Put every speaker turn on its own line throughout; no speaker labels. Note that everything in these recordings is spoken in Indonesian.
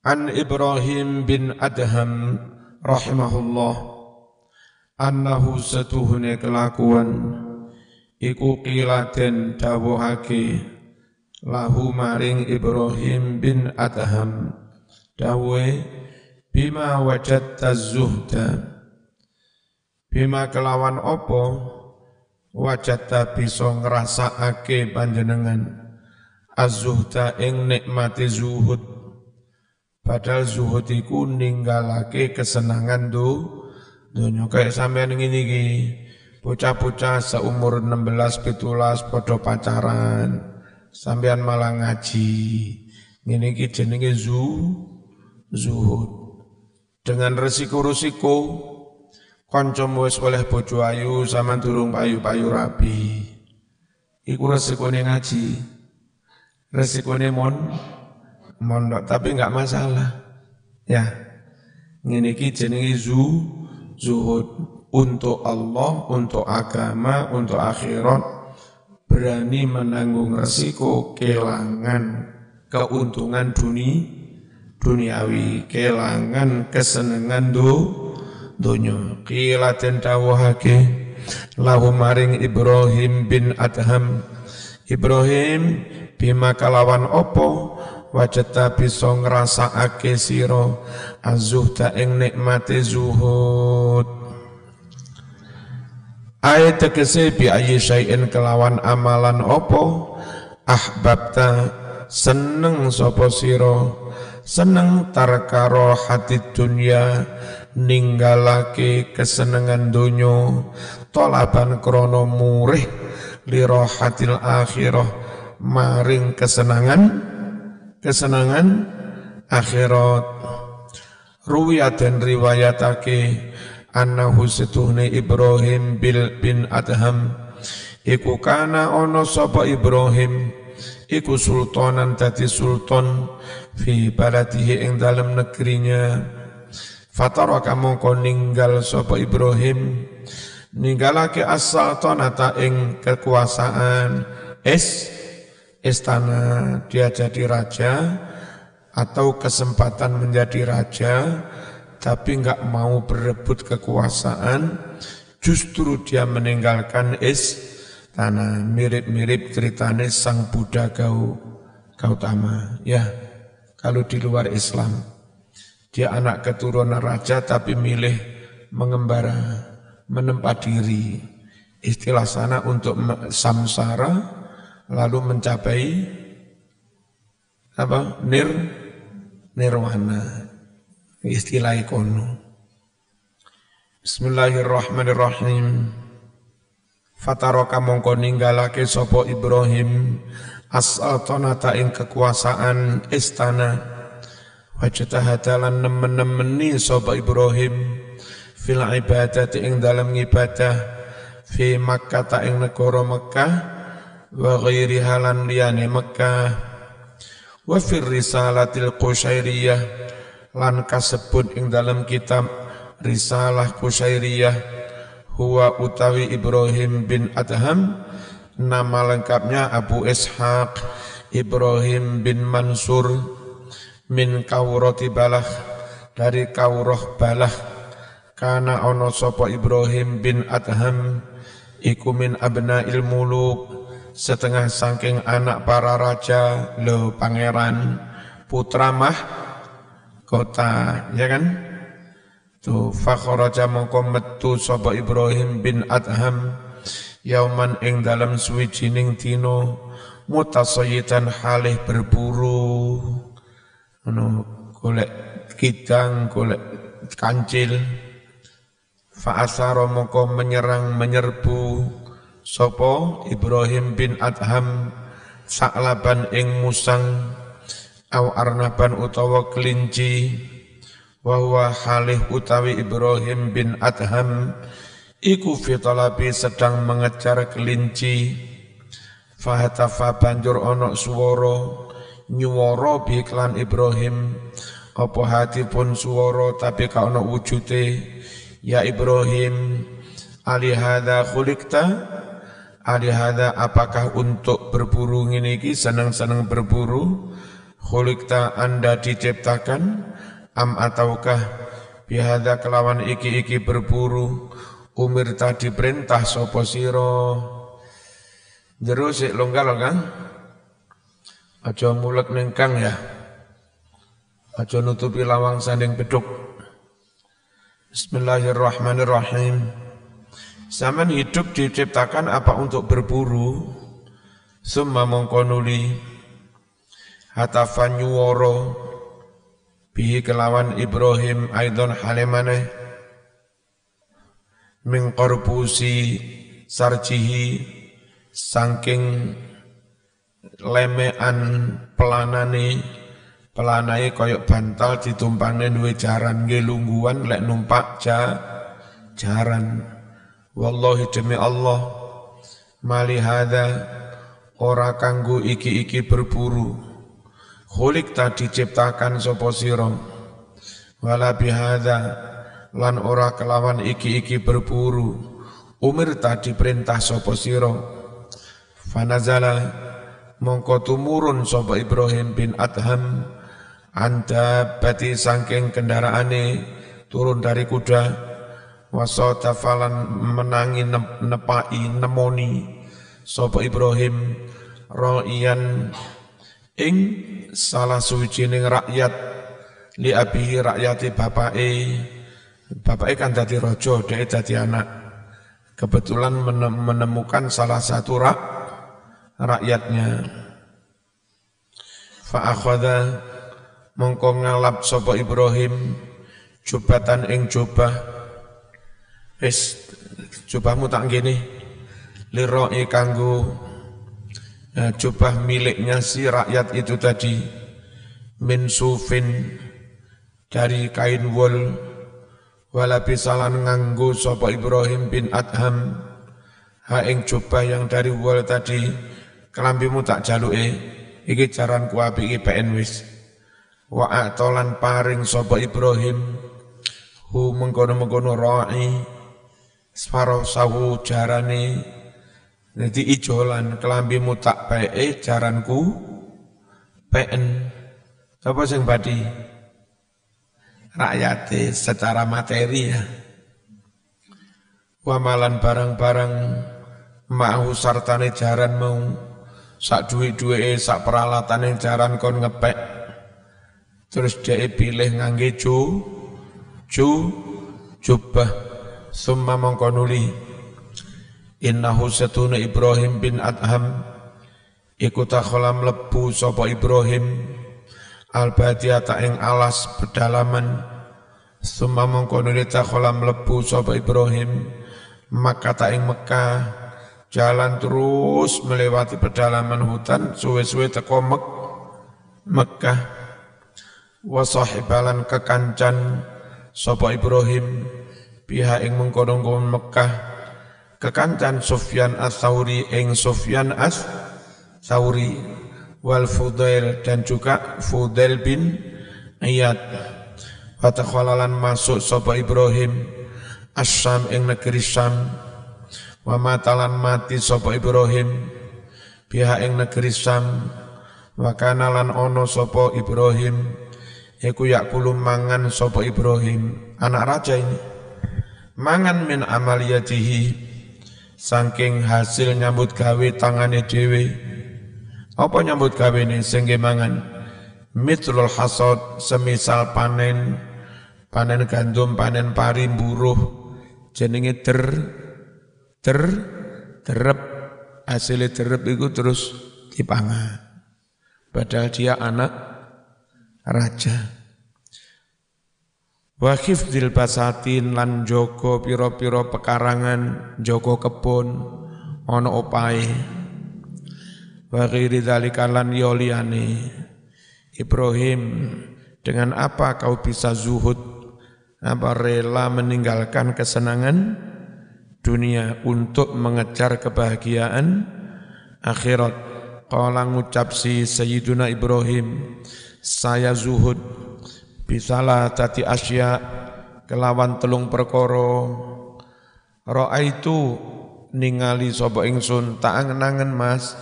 An Ibrahim bin Adham rahimahullah annahu setuhune kelakuan iku qilaten dawuhake lahu maring Ibrahim bin Adham dawe bima wajadta zuhda bima kelawan opo wajadta bisa ngrasakake panjenengan az-zuhda ing nikmati zuhud Padahal zuhud iku ninggalake kesenangan do dunya kayak sampean ngene iki. Bocah-bocah seumur 16 17 padha pacaran. Sampean malah ngaji. Ngene iki jenenge zu zuhud. Dengan resiko-resiko kancamu wis oleh bojo ayu sama durung payu-payu rapi. Iku resikone ngaji. Resikone mon mondok tapi nggak masalah. Ya. Ini ki jenenge zu zuhud. Untuk Allah untuk agama untuk akhirat berani menanggung resiko kehilangan keuntungan dunia duniawi kehilangan kesenangan do dunia kilaten dawahake lahu maring Ibrahim bin Adham. Ibrahim bima kalawan opo wajata bisa ngrasakake sira azuhda ing nikmate zuhud. Ayat tegese bi ayi syai'in kelawan amalan opo ahbabta seneng sapa sira? Seneng tarkaro hati dunia ninggalake kesenengan dunyo tolaban krono murih lirohatil akhirah maring kesenangan kesenangan akhirat. Ruwiyat dan riwayatake annahu setuhne Ibrahim bil bin Adham. Iku kana ono sapa Ibrahim? Iku sultanan dadi sultan fi baladihi ing dalam negerinya. Fatara kamu ninggal sapa Ibrahim? Ninggalake as-sultanata ing kekuasaan. Es istana dia jadi raja atau kesempatan menjadi raja tapi nggak mau berebut kekuasaan justru dia meninggalkan istana. Mirip-mirip ceritanya sang Buddha kau Gautama. Ya kalau di luar Islam. Dia anak keturunan raja tapi milih mengembara menempat diri. Istilah sana untuk samsara lalu mencapai apa? Nir nirwana istilah ikono. Bismillahirrahmanirrahim. Fataroka mongko ninggalake sopo Ibrahim as-sultanata ing kekuasaan istana. Wajtahadalan nemen-nemeni sopo Ibrahim fil ibadati ing dalam ibadah fi Makkah ing negara Mekah wa ghairi halan liyane Mekah wa fir risalatil Qushairiyah lan kasebut ing dalam kitab Risalah Qushairiyah huwa utawi Ibrahim bin Adham nama lengkapnya Abu Ishaq Ibrahim bin Mansur min Kaurati Balah dari Kauroh Balah kana ono sopo Ibrahim bin Adham iku min abna muluk setengah saking anak para raja lo pangeran putra mah kota ya kan? Tu fakhraja mongko metu sapa Ibrahim bin Adham yauman ing dalam suwijining dina mutasayitan halih berburu. Ngono golek kidang golek kancil. Fa asara mongko menyerang menyerbu Sopo Ibrahim bin Adham saklaban ing musang aw arnaban utawa kelinci wa huwa halih utawi Ibrahim bin Adham iku fitalabi sedang mengejar kelinci. Fahatafa banjur ono suworo nyuwara bi iklan Ibrahim. Apa hati pun suworo tapi ka ono wujute. Ya Ibrahim ali hadza khuliqta ali hadza apakah untuk berburu ini senang-senang berburu? Khuliqta anda diciptakan? Am ataukah bihada kelawan iki-iki berburu? Umir tadi perintah sopo siro jeru sik longgar kan aja mulek nengkang ya. Aja nutupi lawang sanding beduk Bismillahirrahmanirrahim Zaman hidup diciptakan apa untuk berburu? Summa mongkonuli Hatafan nyuworo bihi kelawan Ibrahim aidon halimane min qarbusi sarjihi. Saking lemean pelanane. Pelanai koyok bantal ditumpangnya duwe jaran gelungguan lek numpak ja jaran wallahi demi Allah mali hadza ora kanggo iki-iki berburu. Khulik tadi ciptakan sopo siro Wala bihada Lan ora kelawan iki-iki berburu. Umir tadi perintah sopo siro Fanazala Mongko tumurun sopo Ibrahim bin Adham Anda bati sangking kendaraane Turun dari kuda Wasota falan menangi nepai nemoni. Sopo Ibrahim Ro'iyan ing salah suci ning rakyat. Li abihi rakyati bapake bapake kan dadi raja dhek dadi anak. Kebetulan menemukan salah satu rak rakyatnya. Fa akhadha mongko ngalap sapa Ibrahim jubatan ing jubah wis jubahmu tak ngene liroi kanggo Nah, jubah miliknya si rakyat itu tadi. Min sufin dari kain wol. Wala bisalan nganggo sapa Ibrahim bin Adham. Ha ing jubah yang dari wol tadi kelambimu tak jaluke iki jaran ku api iki PN wis. Wa atolan paring sapa Ibrahim. Hu mengkono-mengkono ra'i separo sawu jarane jadi ijolan kelambimu tak baik jaranku PN. Apa sing badi? Rakyat secara materi ya. Wamalan barang-barang mau sartane jaran mau sak duwe-duwe sak peralatan jaran kon ngepek. Terus dia pilih ngangge ju ju jubah summa mongkonuli Innahu satuna Ibrahim bin Adham. Iku takholam lebu sopo Ibrahim. Al-Badiyata ing alas pedalaman. Suma mengkono takholam lebu sopo Ibrahim. Maka ing Mekah Jalan terus melewati pedalaman hutan Suwe-suwe teko Mek Mekah Wasahibalan kekancan Sopo Ibrahim Pihak ing mengkono Mekah. Kekancan Sufyan As-Sauri ing Sufyan As-Sauri wal Fudail dan juga Fudail bin Iyad. Fatakhalalan masuk sapa Ibrahim Asyam ing negeri Syam. Wa matalan mati sapa Ibrahim pihak ing negeri Syam. Wa kanalan ono sapa Ibrahim iku yakulu mangan sapa Ibrahim. Anak raja ini mangan min amaliyatihi saking hasil nyambut gawe tangane dhewe. Apa nyambut gawe ini? Sing mangan. Mitlul hasad semisal panen panen gandum panen pari buruh jenenge der der derep. Hasilnya derep itu terus dipangan. Padahal dia anak raja Wa khifdil basatin lan joko piro-piro pekarangan, joko kebun, ono opai. Wa ghairi dzalika lan yoliani. Ibrahim, dengan apa kau bisa zuhud apa rela meninggalkan kesenangan dunia untuk mengejar kebahagiaan akhirat. Qala ngucap si Sayyiduna Ibrahim, saya zuhud bisalah tati asya kelawan telung perkara. Roa itu ningali sapa ingsun? Tak angen-angen Mas.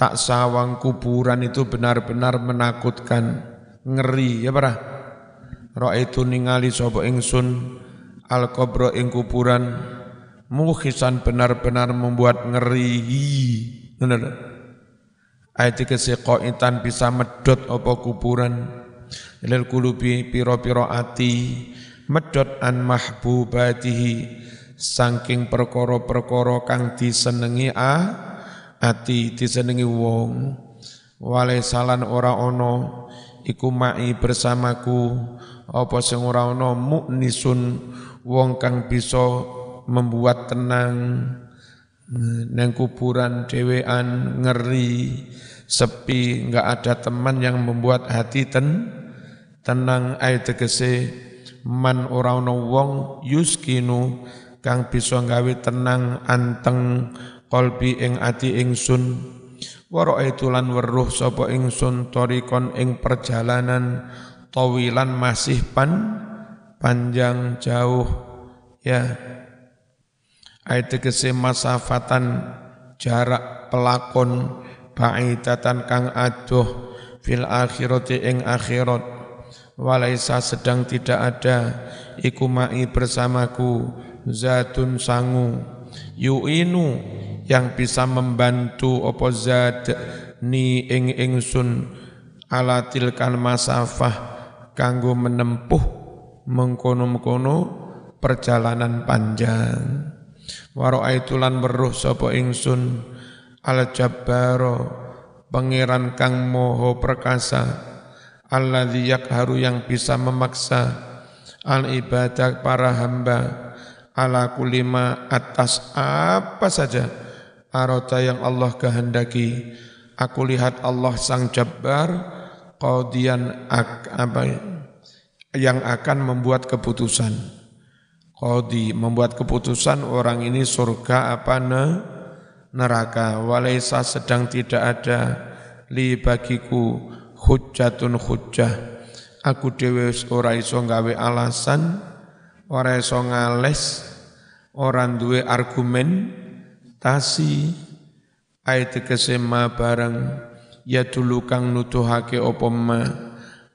Tak sawang kuburan itu benar-benar menakutkan ngeri ya para roa itu ningali sapa ingsun? Al kubro ing kuburan. Mukhisan benar-benar membuat ngeri. Benar Ayat kese qaitan bisa medot apa kuburan lil kulubi piro-piro ati medot an mahbubatihi saking perkara-perkara kang disenengi a ati disenengi wong. Wale salan ora ono iku mai bersamaku. Apa sing ora ono muknisun wong kang bisa membuat tenang. Neng kuburan dewean ngeri sepi nggak ada teman yang membuat hati ten tenang ayat tegese man ora ana wong yuskinu kang bisa gawe tenang anteng kolbi ing ati ingsun. Waro lan weruh sapa ingsun torikon ing perjalanan tawilan masih pan panjang jauh ya. Ayat tegese masafatan jarak pelakon ba'idatan kang aduh fil akhirati ing akhirat. Walaisa sedang tidak ada iku ma'i bersamaku zatun sangu. Yu'inu yang bisa membantu opo zat ni ing ingsun ala tilkan masafah kanggo menempuh mengkono-mengkono perjalanan panjang. Waro aitulan weruh sapa ingsun al jabbaro pangeran kang moho perkasa alladzi yakharu yang bisa memaksa al ibadah para hamba ala kulima atas apa saja arota yang Allah kehendaki. Aku lihat Allah sang jabbar qadian apa yang akan membuat keputusan. Qadi membuat keputusan orang ini surga apa ne neraka. Walaisa sedang tidak ada li bagiku hujjatun hujjah. Aku dhewe ora iso gawe alasan ora iso ngales ora duwe argumen. Tasi ayat kesema barang ya dulu kang nutuhake apa ma?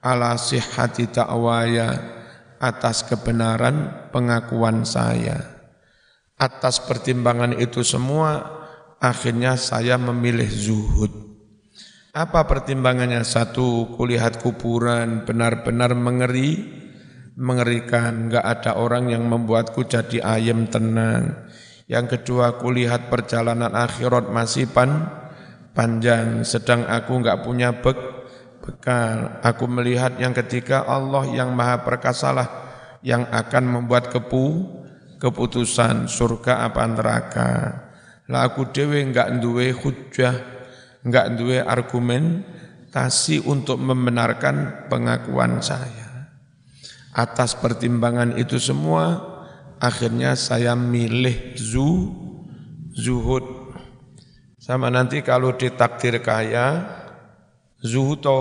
Ala sihhati ta'waya atas kebenaran pengakuan saya. Atas pertimbangan itu semua akhirnya saya memilih zuhud. Apa pertimbangannya? Satu, kulihat kuburan benar-benar mengeri, mengerikan. Enggak ada orang yang membuatku jadi ayam tenang. Yang kedua, kulihat perjalanan akhirat masih pan, panjang. Sedang aku enggak punya bek, bekal. Aku melihat yang ketiga Allah yang maha perkasalah yang akan membuat kepu, keputusan surga apa neraka. Lah aku dewe enggak duwe hujah, enggak duwe argumentasi untuk membenarkan pengakuan saya. Atas pertimbangan itu semua, akhirnya saya milih zu, zuhud. Sama nanti kalau ditakdir kaya, zuhuto,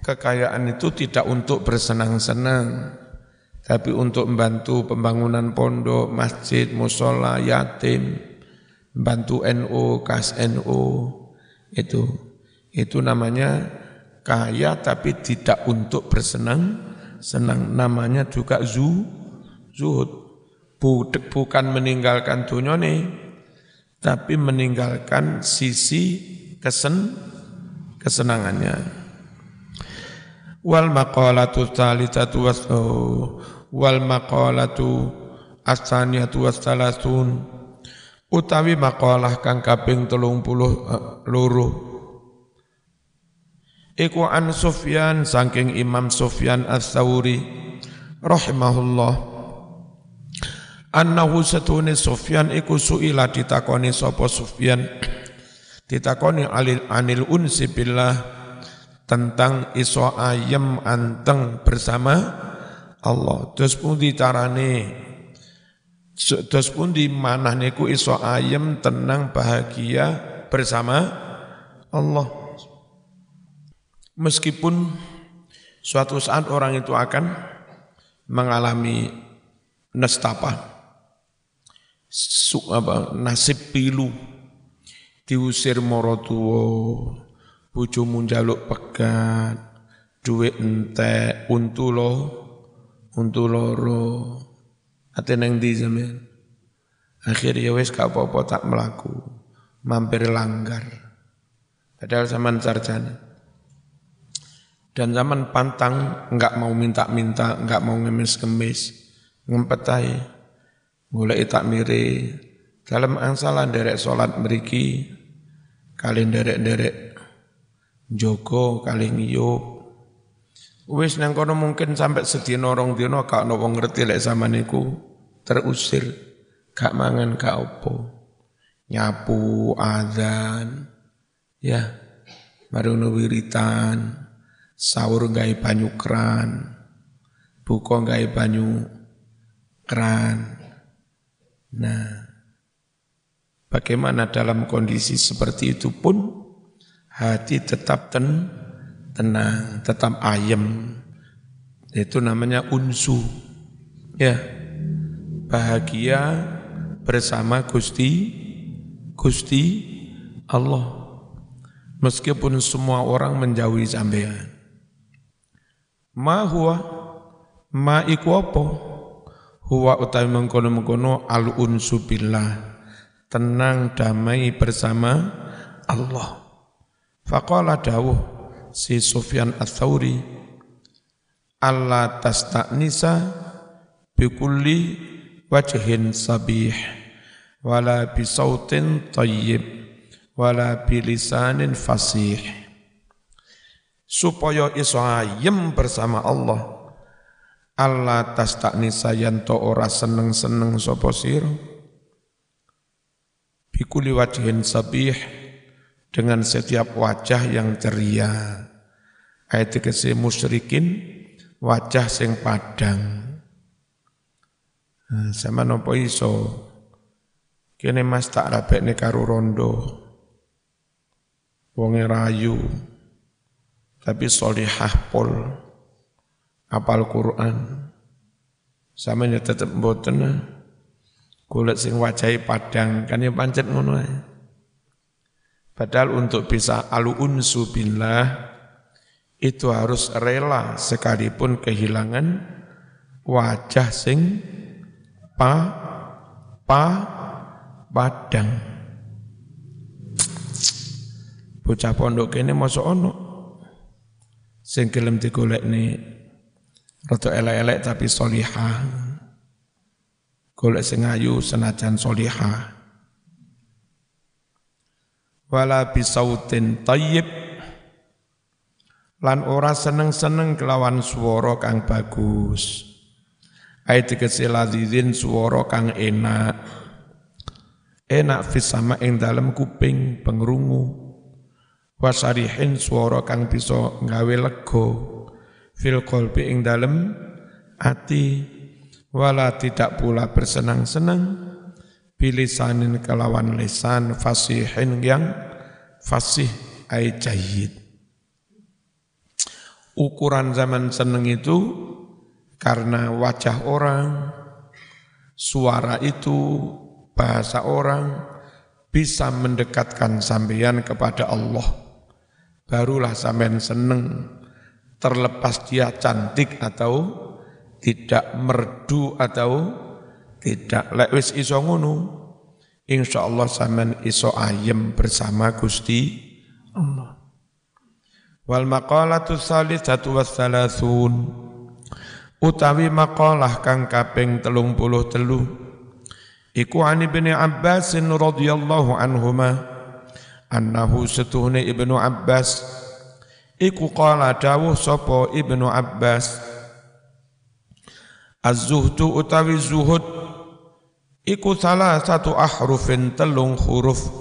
kekayaan itu tidak untuk bersenang-senang, tapi untuk membantu pembangunan pondok, masjid, musola, yatim, bantu NU, kas NU itu itu namanya kaya tapi tidak untuk bersenang. Senang namanya juga zu zuhud. Budek bukan meninggalkan dunia nih tapi meninggalkan sisi kesen kesenangannya. Wal maqalatu tsalitsatu oh, wal maqalatu as-saniyatu was utawi makalah kang kaping telung puluh uh, loro iku an Sufyan saking Imam Sufyan Ats-Tsauri rahimahullah annahu satune Sufyan iku suila ditakoni sapa Sufyan ditakoni alil anil unsi billah tentang iso ayem anteng bersama Allah. Terus pundi carane? Terus pundi? Manah niku iso ayem, tenang, bahagia bersama Allah. Meskipun suatu saat orang itu akan mengalami nestapa, su, apa, nasib pilu, diusir morotuo, bojomu njaluk pegat, duit entek, untu lo, untu loro, ate neng di zaman. Akhirnya wes gak apa-apa tak melaku, mampir langgar. Padahal zaman sarjana. Dan zaman pantang enggak mau minta-minta, enggak mau ngemis-ngemis, ngempet aja. Mulai tak miri, dalam angsalan derek solat meriki, kalian derek-derek Joko kali ngiyup. Wis nang kono mungkin sampai sedina rong dina gak ono wong ngerti lek sama niku terusir, gak mangan gak opo. Nyapu, azan, ya, marono wiritan, sahur gawe banyu keran, buka gawe banyu keran. Nah, bagaimana dalam kondisi seperti itu pun hati tetap ten, tenang, tetap ayem. Itu namanya unsu. Ya. Bahagia bersama Gusti Gusti Allah. Meskipun semua orang menjauhi sampean. Ma huwa ma iku apa? Huwa utawi mengkono-mengkono al unsu billah. Tenang damai bersama Allah. Faqala dawuh si Sufyan Ats-Tsauri Allah tastaknisa bikulli wajhin sabih wala bisautin tayyib wala bilisanin fasih. Supaya iso ayem bersama Allah Allah tastaknisa yanto ora seneng-seneng sapa sira? Bikuli wajhin sabih dengan setiap wajah yang ceria. Ayat kese musyrikin wajah sing padang. Nah, sama nopo iso kene mas tak rabekne karo rondo. Wonge rayu tapi solihah pol apal Quran. Sama tetep mboten kulit sing wajahi padang kan ya pancet ngono ae. Padahal untuk bisa al-unsu billah itu harus rela sekalipun kehilangan wajah sing pa pa padang. Bocah pondok ini masuk ono sing gelem digolekne rada elek-elek tapi solihah. Golek sing ayu senajan solihah wala bisautin tayyib. Lan ora seneng-seneng kelawan swara kang bagus. Ayat tegese ladzin swara kang enak. Enak fis sama ing dalam kuping pengrungu. Wasarihin swara kang bisa nggawe lega. Fil qalbi ing dalam ati. Wala tidak pula bersenang-senang bilisanin kelawan lisan fasihin yang fasih ay jahid. Ukuran zaman seneng itu karena wajah orang, suara itu, bahasa orang bisa mendekatkan sampeyan kepada Allah. Barulah sampeyan seneng terlepas dia cantik atau tidak merdu atau tidak lek wis iso ngono insyaallah sampean iso ayem bersama Gusti Allah. Wal maqalatu salisatu wassalasun utawi maqalah kang kaping telung puluh telu iku ani bin Abbas radhiyallahu anhuma annahu setuhne ibnu Abbas iku qala dawuh sapa ibnu Abbas az-zuhdu utawi zuhud Iku salah satu ahrufin telung huruf.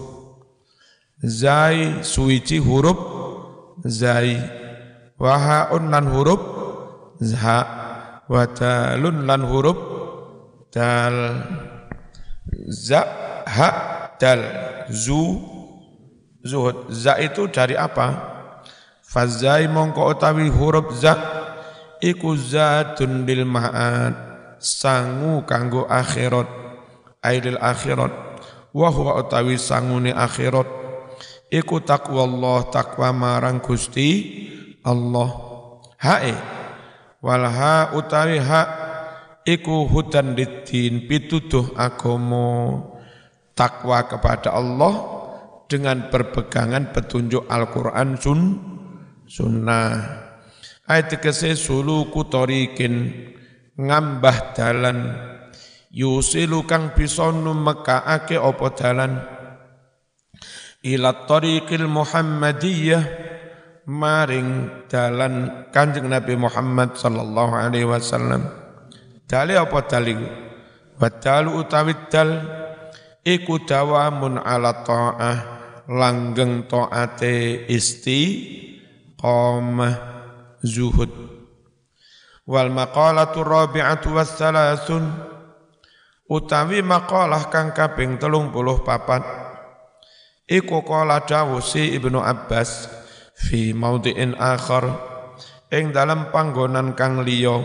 Zai suici huruf Zai Wahaun lan huruf Zha wa dalun lan huruf dal za ha dal zu zuhud. Za itu dari apa? Fazai mongko utawi huruf za iku zatun bil ma'ad sangu kanggo akhirat ailil akhirat. Wa huwa utawi sangune akhirat. Iku takwa Allah takwa marang Gusti Allah. Hae. Wal ha utawi ha iku hudan lidin pituduh agomo takwa kepada Allah dengan berpegangan petunjuk Al-Quran sun, sunnah. Ayat tegese suluku torikin ngambah dalan yusilu kang bisa numekaake apa dalan? Ila tariqil muhammadiyah maring dalan Kanjeng Nabi Muhammad sallallahu alaihi wasallam. Dali apa dali wadalu utawi dal iku dawamun ala ta'ah langgeng taate isti qamah zuhud. Wal maqalatu rabi'atu wassalasun utawi maqalah kang kaping 34 Iku qala dawusi Ibnu Abbas fi maudhi'in akhar ing dalam panggonan kang liya.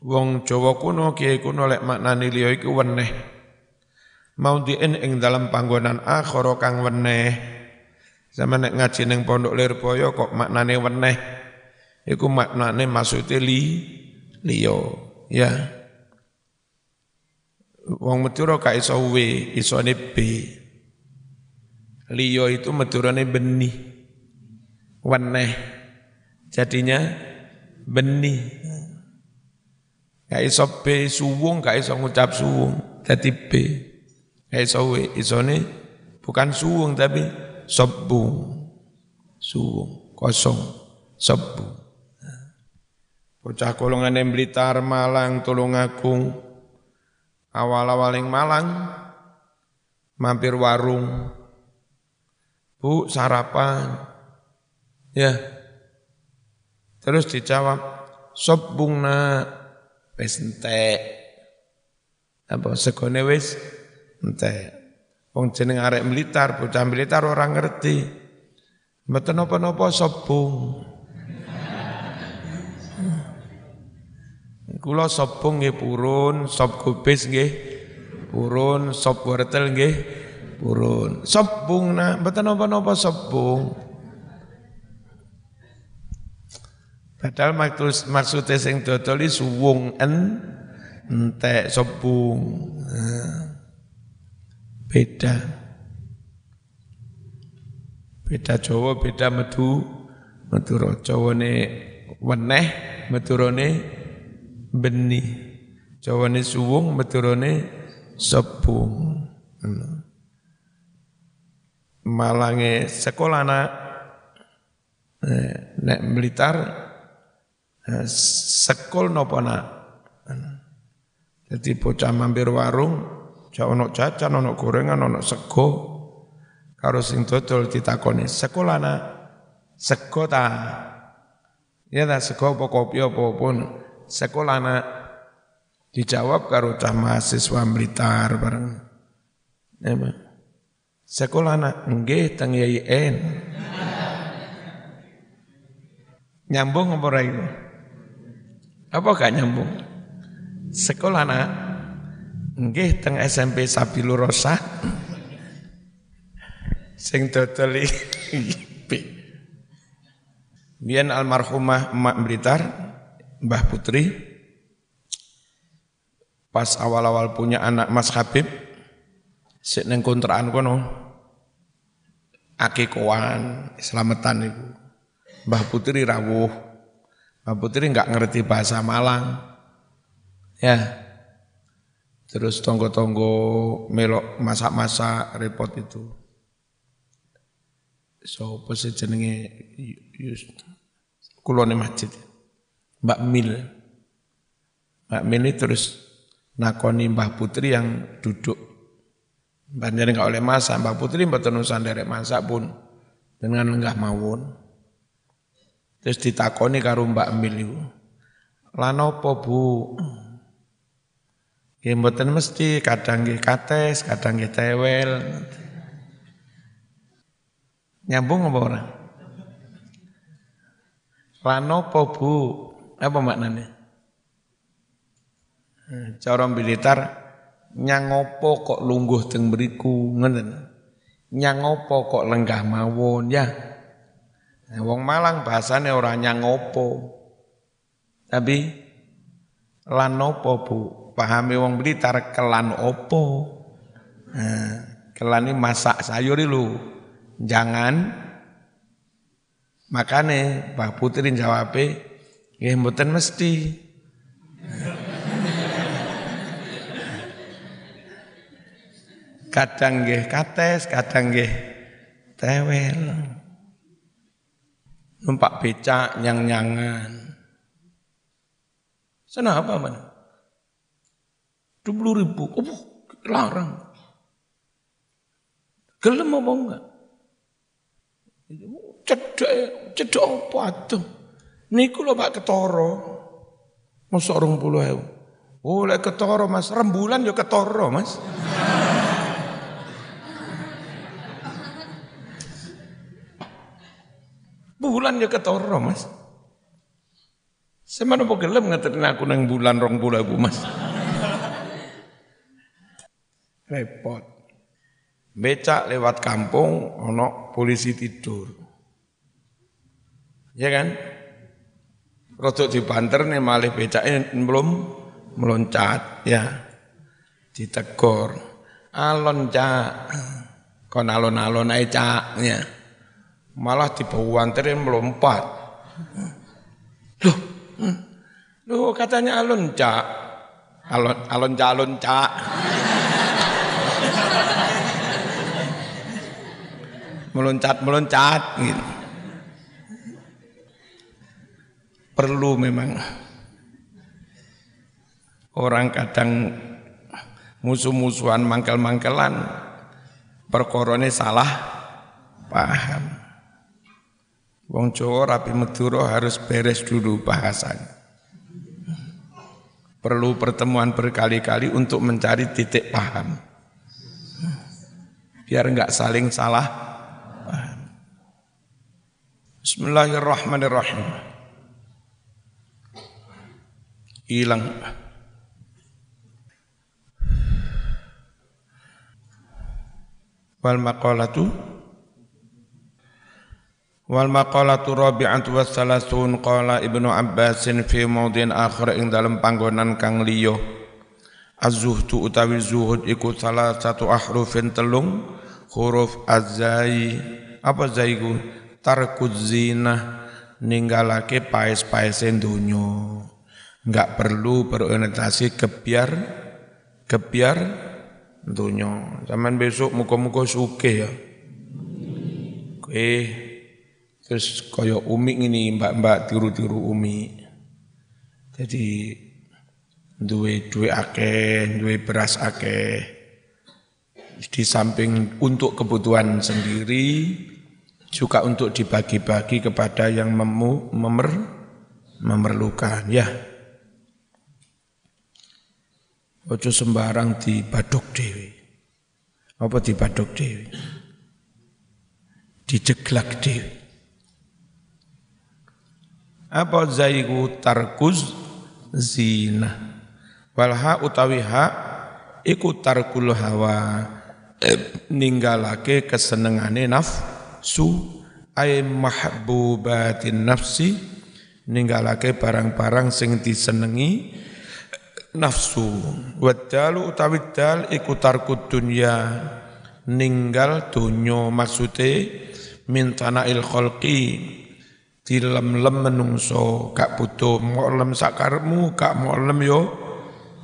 Wong Jawa kuno kiai kuno lek maknani liya iku weneh. Maudhi'in ing dalam panggonan akhar kang weneh. Sama nek ngaji ning pondok Lirboyo kok maknane weneh? Iku maknane maksude li liya. Ya Wong Madura gak iso W, isone B. Liyo itu Madurane benih. Weneh. Jadinya benih. Gak iso B suwung, gak iso ngucap suwung. Jadi B. Gak iso W, isone bukan suwung tapi sobung. Suwung, kosong, sobung. Bocah kolongan Blitar, Malang, Tulungagung, awal-awal yang Malang, mampir warung, bu sarapan, ya, terus dijawab, sop bunga, wis entek, apa segone wis entek. Wong jeneng arek militar, bocah militar orang ngerti. Mboten napa-napa sop bung. Kula sopung nggih purun, sop kubis nggih purun, sop wortel nggih purun. Sop bungna, mboten napa-napa sop. Padahal maksud maksudnya sing dodol suwung en entek sop bung. Beda. Beda Jawa, beda Medu, Madura. Jawane weneh, Madurane benih. Jawane suwung, meturone sepung. Malange sekolah anak eh, nek Blitar eh, sekol nopo nak. Jadi bocah mampir warung, jauh ono jajan, ono gorengan, ono sego, karo sing dodol ditakoni, sekolah anak, sego ta? Ya ta sego apa kopi apa pun sekolah anak dijawab karo cah mahasiswa Blitar bareng. Ya, sekolah anak nggih teng YIN. nyambung apa ora itu? Apa gak nyambung? Sekolah anak nggih teng SMP Sabilur Rosa. Sing dodol iki. Biyen almarhumah Emak Blitar Mbah Putri pas awal-awal punya anak Mas Habib sik ning kontrakan kono akikoan selamatan itu Mbah Putri rawuh. Mbah Putri enggak ngerti bahasa Malang. Ya. Terus tonggo-tonggo melok masak-masak repot itu. So apa jenenge? Kulone masjid Mbak Mil. Mbak Mil ini terus nakoni Mbah Putri yang duduk. Banyak nggak oleh masak, Mbak Putri mboten nusan derek masak pun dengan lenggah mawon. Terus ditakoni karo Mbak Mil itu. Lan apa Bu? Mboten mesti kadang nggih kates, kadang nggih tewel. Nyambung apa ora? Lan apa Bu? Apa maknanya? Cara militer nyang apa kok lungguh teng mriku ngoten. Nyang apa kok lenggah mawon ya. Wong Malang bahasane ora nyang apa. Tapi lan apa Bu? Pahami wong Blitar kelan apa? Nah, kelan ini masak sayur lu. Jangan makane Pak Putri jawab nggih mboten mesti. kadang nggih kates, kadang nggih tewel. Numpak becak nyang-nyangan. Sana apa mana? Dua puluh ribu, oh, larang. Gelem apa enggak? Cedek, cedek apa tuh? Niku lho Pak Ketoro. Puluh ewu. Oh, lek ketoro mas, rembulan ya ketoro mas. Bulan ya ketoro mas. Semana mau gelem ngatain aku nang bulan rong bulan bu mas. Repot. Becak lewat kampung, ono polisi tidur. Ya kan? Rodok di banter nih malih becaknya belum meloncat ya. Ditegor. Alon cak. Kon alon-alon aja caknya malah dibawanterin melompat. Loh, hmm. loh katanya alun cak, alon alon calon cak. meloncat meloncat gitu. Perlu memang orang kadang musuh-musuhan mangkel-mangkelan perkorone salah paham. Wong Jawa rapi Madura harus beres dulu bahasanya. Perlu pertemuan berkali-kali untuk mencari titik paham. Biar enggak saling salah paham. Bismillahirrahmanirrahim. Hilang. Wal maqalatu? Wal maqalatu rabi'atu wa salasun qala Ibnu Abbasin fi maudhin akhir ing dalam panggonan kang liya. Az-zuhdu utawi zuhud iku salah satu ahrufin telung huruf azai apa zaiku tarkuz zina ninggalake paes-paese donya enggak perlu berorientasi kebiar kebiar donya zaman besok muka-muka suke ya eh Terus kaya umi ini mbak-mbak tiru-tiru umi. Jadi duwe duwe akeh, duwe beras akeh. Di samping untuk kebutuhan sendiri juga untuk dibagi-bagi kepada yang memu, memer, memerlukan ya. Ojo sembarang di badok dewi. Apa di badok dewi? Dijeglak dewi. Apa zaiku tarkuz zina. Walha utawi ha iku tarkul hawa ninggalake kesenengane nafsu ay mahbubatin nafsi ninggalake barang-barang sing disenengi nafsu. Wadalu utawi dal iku tarkud dunya ninggal dunyo maksude min tana'il khalqi dilem-lem menungso gak butuh. Lem sakarmu gak lem yo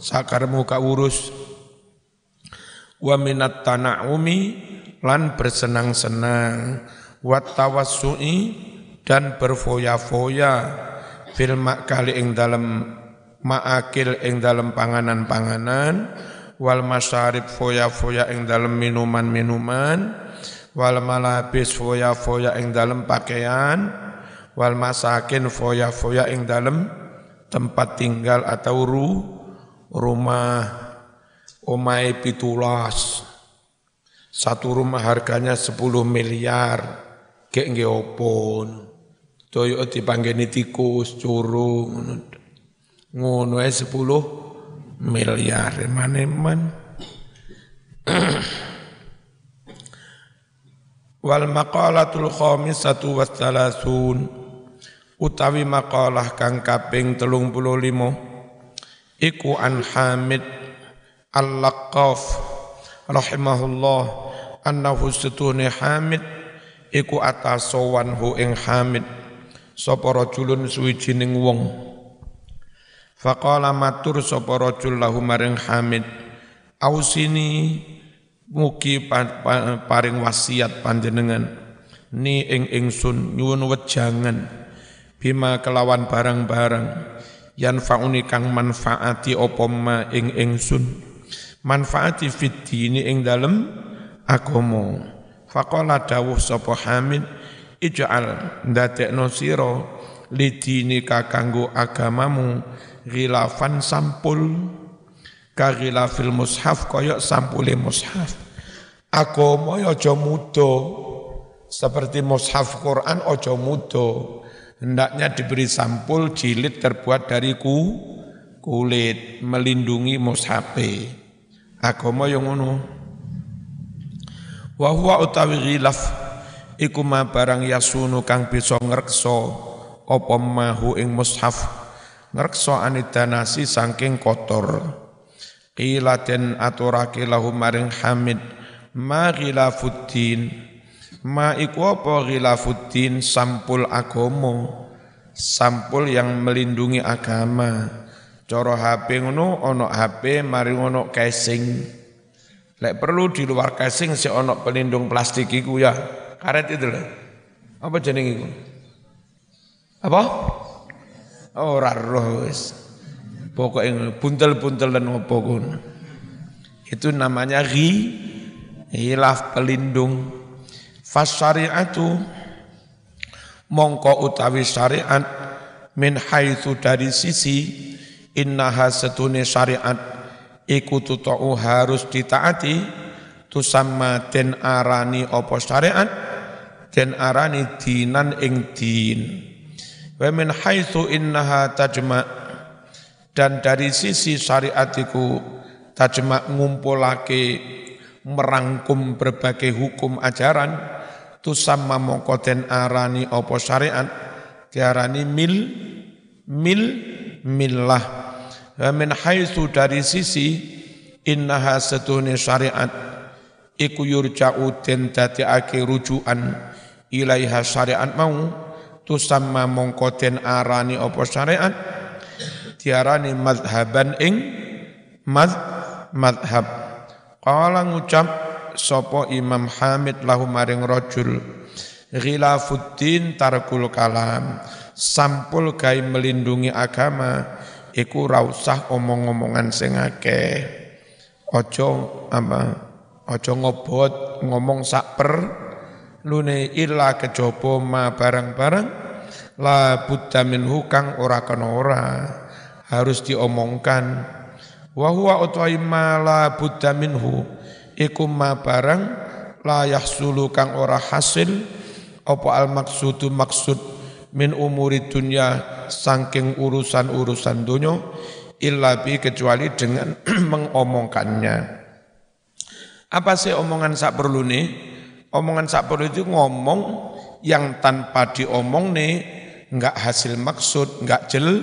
sakarmu gak urus wa minat tana'umi lan bersenang-senang. Wa tawassu'i dan berfoya-foya. Fil kali ing dalam ma'akil ing dalam panganan-panganan wal masyarib foya-foya ing dalam minuman-minuman wal malabis foya-foya ing dalam pakaian wal masakin foya-foya ing dalem tempat tinggal atau ru, rumah omai pitulas. Satu rumah harganya 10 miliar kayak nggih opon. Toyo dipanggeni tikus curung ngono ae 10 miliar. Maneman wal maqalatul khamisatu wassalasun utawi maqalah kang kaping 35 iku an Hamid Al-Laqqaf rahimahullah annahu setune Hamid iku atasowan hu ing Hamid. Sapa rajulun suwijining wong Faqala matur sapa rajul lahu maring Hamid ausini mugi paring wasiat panjenengan. Ni ing ingsun nyuwun wejangan. Bima kelawan barang-barang yan fauni kang manfaati apa ma ing ingsun. Manfaati fit dini ing dalem agama. Faqala dawuh sapa hamid ij'al ndadekno sira lidini kanggo agamamu ghilafan sampul. Ka ghilafil mushaf kaya sampule mushaf. Agama aja muda. Seperti mushaf Quran aja muda. Hendaknya diberi sampul jilid terbuat dari ku, kulit melindungi mushafe. Agama yang ngono. Wa huwa utawi ghilaf iku ma barang yasunu kang bisa ngrekso apa mahu ing mushaf ngrekso anidanasi saking kotor qila den aturake lahu maring hamid ma ghilafuddin Ma iku apa ghilafuddin sampul agama, sampul yang melindungi agama. Coro HP ngono ono HP mari ono casing. Lek perlu di luar casing si ono pelindung plastik iku ya. Karet itu lah. Apa jeneng iku? Apa? Ora roh wis. Pokoke buntel-buntel dan opo Itu namanya ghi, hilaf pelindung. Fasyari'atu mongko utawi syariat min haitsu dari sisi innaha setune syariat iku tutau harus ditaati tusamma den arani apa syariat den arani dinan ing din wa min haitsu innaha tajma. Dan dari sisi syariat iku tajma ngumpulake merangkum berbagai hukum ajaran tusamma mongko den arani apa syariat diarani mil mil millah. Wa min haitsu dari sisi innaha satune syariat iku yurja'u den dadiake rujukan ilaiha syariat mau tusamma mongko den arani apa syariat? Diarani madhaban ing mad madhab qala ngucap sopo Imam Hamid lahu maring rajul ghilafuddin tarkul kalam sampul gai melindungi agama iku rausah omong-omongan sing akeh. Ojo apa? Ojo ngobot ngomong sak per lune illa kejopo ma barang-barang la buddha minhu kang ora kena ora harus diomongkan. Wa huwa utwa la buddha minhu iku ma barang la yahsulu kang ora hasil apa al maksudu maksud min umuri dunya saking urusan-urusan dunya illa bi kecuali dengan mengomongkannya. Apa sih omongan sak perlu nih omongan sak itu ngomong yang tanpa diomong nih nggak hasil maksud nggak jel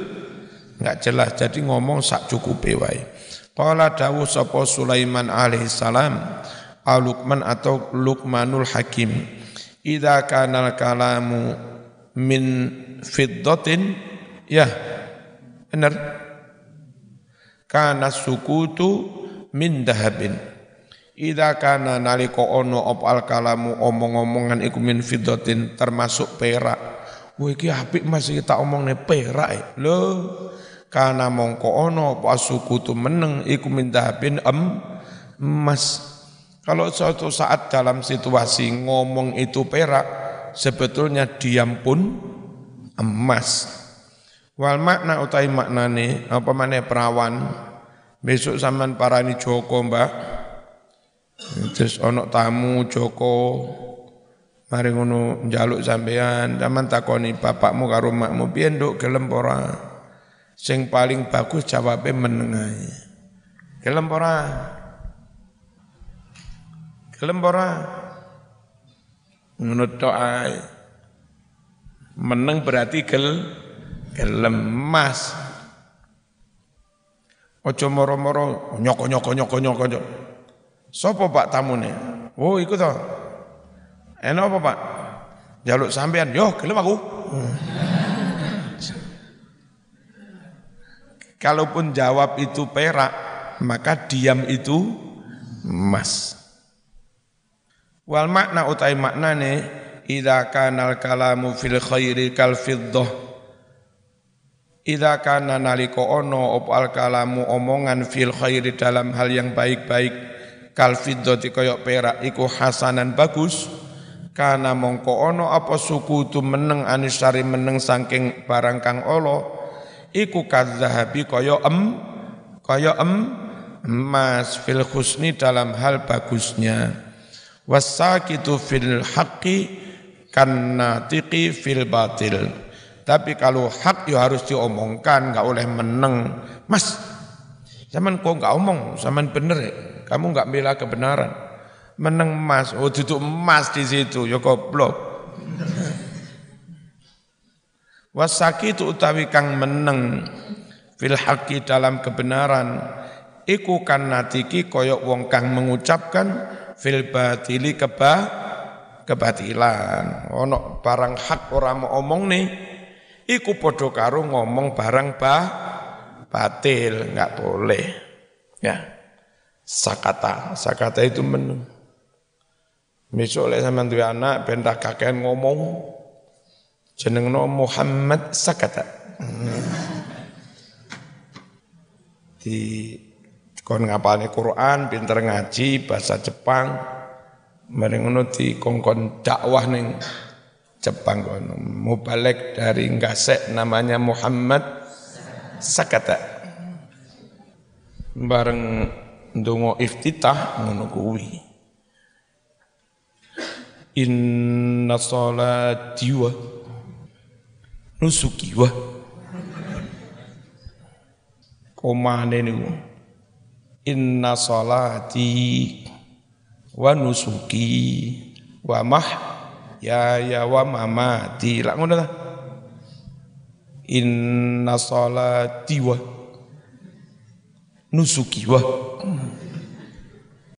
nggak jelas. Jadi ngomong sak cukup wae. Qala dawu sapa Sulaiman alaihi salam Al-Luqman atau Luqmanul Hakim Idza kana kalamu min fiddatin ya benar. Kana sukutu min dahabin Idza kana nalika ono op al kalamu omong-omongan iku min termasuk perak. Wah iki apik masih tak omongne perak. E. Lho, karena mongko ono pasuku tu meneng iku mindahabin em emas. Kalau suatu saat dalam situasi ngomong itu perak, sebetulnya diam pun emas. Wal makna utai maknane apa mana perawan besok zaman parani Joko Mbak terus ono tamu Joko mari ngono njaluk sampean zaman takoni bapakmu karo makmu piye nduk? Gelem ora? Sing paling bagus jawabe menengai gelem ora? Gelem ora? Ngono tok meneng berarti gel gelem emas. Ojo moro-moro nyoko nyoko nyoko nyoko nyoko. Sopo Pak tamune? Oh, ikut toh. Enak apa Pak? Jaluk sampean, yo gelem aku. Kalaupun jawab itu perak, maka diam itu emas. Wal makna utai maknane idza kanal kalamu fil khairi kal fiddah Ida kana naliko ono opal kalamu omongan fil khairi dalam hal yang baik-baik kal fiddati koyok perak iku hasanan bagus kana mongko ono apa suku tu meneng anisari meneng saking barang kang olo iku kadzahabi koyok em koyok em emas fil husni dalam hal bagusnya wasakitu fil haqqi kan natiqi fil batil tapi kalau hak ya harus diomongkan, nggak oleh meneng. Mas, zaman kok nggak omong, zaman bener ya. Kamu nggak bela kebenaran. Meneng mas, oh duduk emas di situ, ya goblok. Wasaki itu utawi kang meneng fil haqi dalam kebenaran iku kan natiki koyok wong kang mengucapkan fil batili keba kebatilan ono barang hak orang mau omong nih iku padha karo ngomong barang bah batil, nggak boleh. Ya. Sakata, sakata itu meneng. Besok oleh sama tuh anak benda kakek ngomong jeneng no Muhammad Sakata. Di kon ngapalne Quran, pinter ngaji bahasa Jepang, mereka ngono di kongkon dakwah neng Jepang kono. Mubalek dari Ngasek namanya Muhammad Sakata. Bareng ndonga iftitah ngono kuwi. Inna salati wa nusuki wa. Komane niku inna salati wa nusuki wa mah ya ya wa mamati. Lak ngono ta inna salati wa nusuki wa